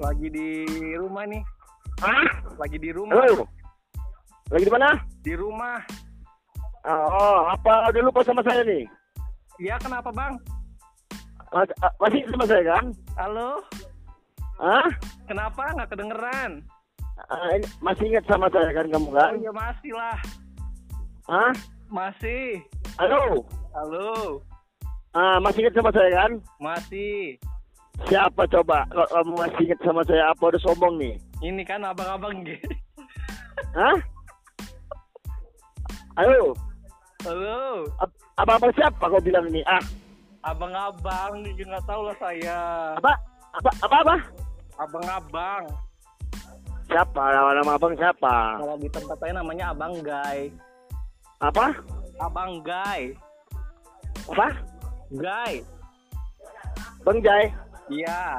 Lagi di rumah nih. Hah? Lagi di rumah. Halo? Lagi di mana? Di rumah. Oh, apa udah lupa sama saya nih? Iya kenapa bang? Mas, ah, masih sama saya kan? Halo? Hah? Kenapa nggak kedengeran? Ah, ini- masih ingat sama saya kan kamu Oh kan? iya masih lah. Hah? Masih. Halo? Halo. Ah, masih ingat sama saya kan? Masih. Siapa coba? Kalau kamu masih ingat sama saya apa udah sombong nih? Ini kan abang-abang gitu. Hah? Halo? Halo. Ab- Abang-abang siapa kau bilang ini? Ah, Abang-abang, nggak tahu lah saya. apa? Apa? Apa? Apa? Abang-abang. Siapa? Nama, nama abang siapa? Kalau di tempat saya namanya Abang Guy. Apa? Abang Guy. Apa? Guy. Bang Jai? Iya.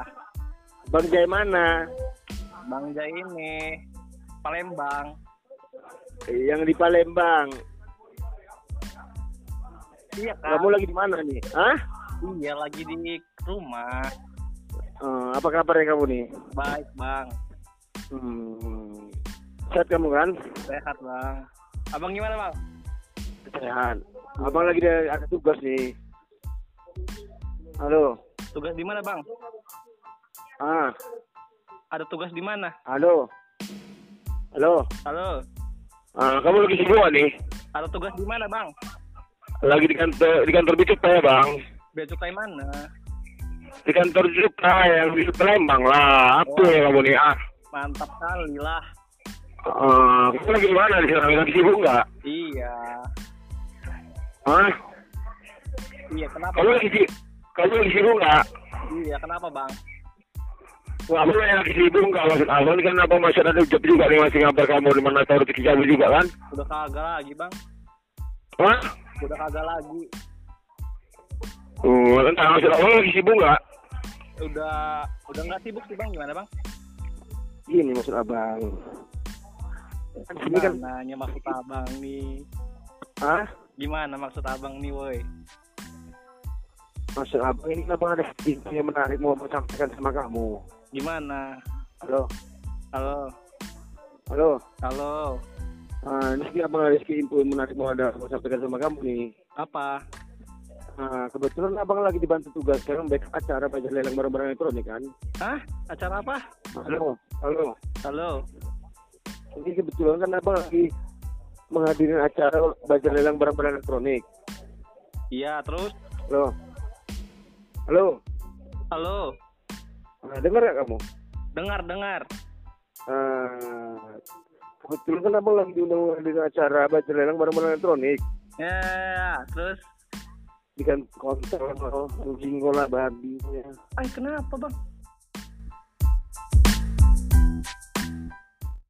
Bang Jai mana? Bang Guy ini. Palembang. Yang di Palembang. Iya kan? Kamu lagi di mana nih? Hah? Iya lagi di rumah. Eh, apa kabarnya kamu nih? Baik bang. Hmm. Sehat kamu kan? Sehat bang. Abang gimana bang? Sehat. Abang lagi ada, ada tugas nih. Halo. Tugas di mana bang? Ah, Ada tugas di mana? halo. Halo. Halo. Ah, kamu lagi sibuk nih? Ada tugas di mana bang? Lagi di kantor di kantor Bicuka ya, Bang? Bea cukai mana? Di kantor Bicuka yang di Palembang lah. Apa Oh. ya kamu nih? Ah. Mantap kali lah. Ah, kamu lagi di mana di sana? Lagi sibuk nggak? Iya. Hah? Iya kenapa? Kamu lagi sibuk? Kamu lagi sibuk nggak? Iya kenapa bang? Wah, kamu lagi sibuk nggak maksud abang? Ini kan apa masih ada job juga nih masih ngabar kamu di mana tahu rezeki kamu juga kan? Udah kagak lagi bang. Hah? Udah kagak lagi. Hmm, entah maksud abang lagi sibuk nggak? Udah udah nggak sibuk sih bang. Gimana bang? Ini maksud abang. Kan sini kan, Nanya maksud abang nih. ah, Gimana maksud abang nih woi? Maksud abang ini kenapa ada info yang menarik mau mau sampaikan sama kamu? Gimana? Halo, Halo. halo. Halo. Ah, ini sih abang ada sedikit info yang menarik mau ada mau sampaikan sama kamu nih. Apa? Ah, kebetulan abang lagi dibantu tugas sekarang baik acara baca lelang barang-barang elektronik kan? Hah? Acara apa? Halo, halo. Halo. Ini kebetulan kan abang lagi menghadiri acara baca lelang barang-barang elektronik. Iya, terus? Halo, halo. Halo. Nah, dengar gak kamu? Dengar, dengar. Ah, kebetulan kan abang lagi diundang menghadiri acara baca lelang barang-barang elektronik. Ya, terus? Di kan konter, jinggola, babi. Ya. Ay, kenapa bang?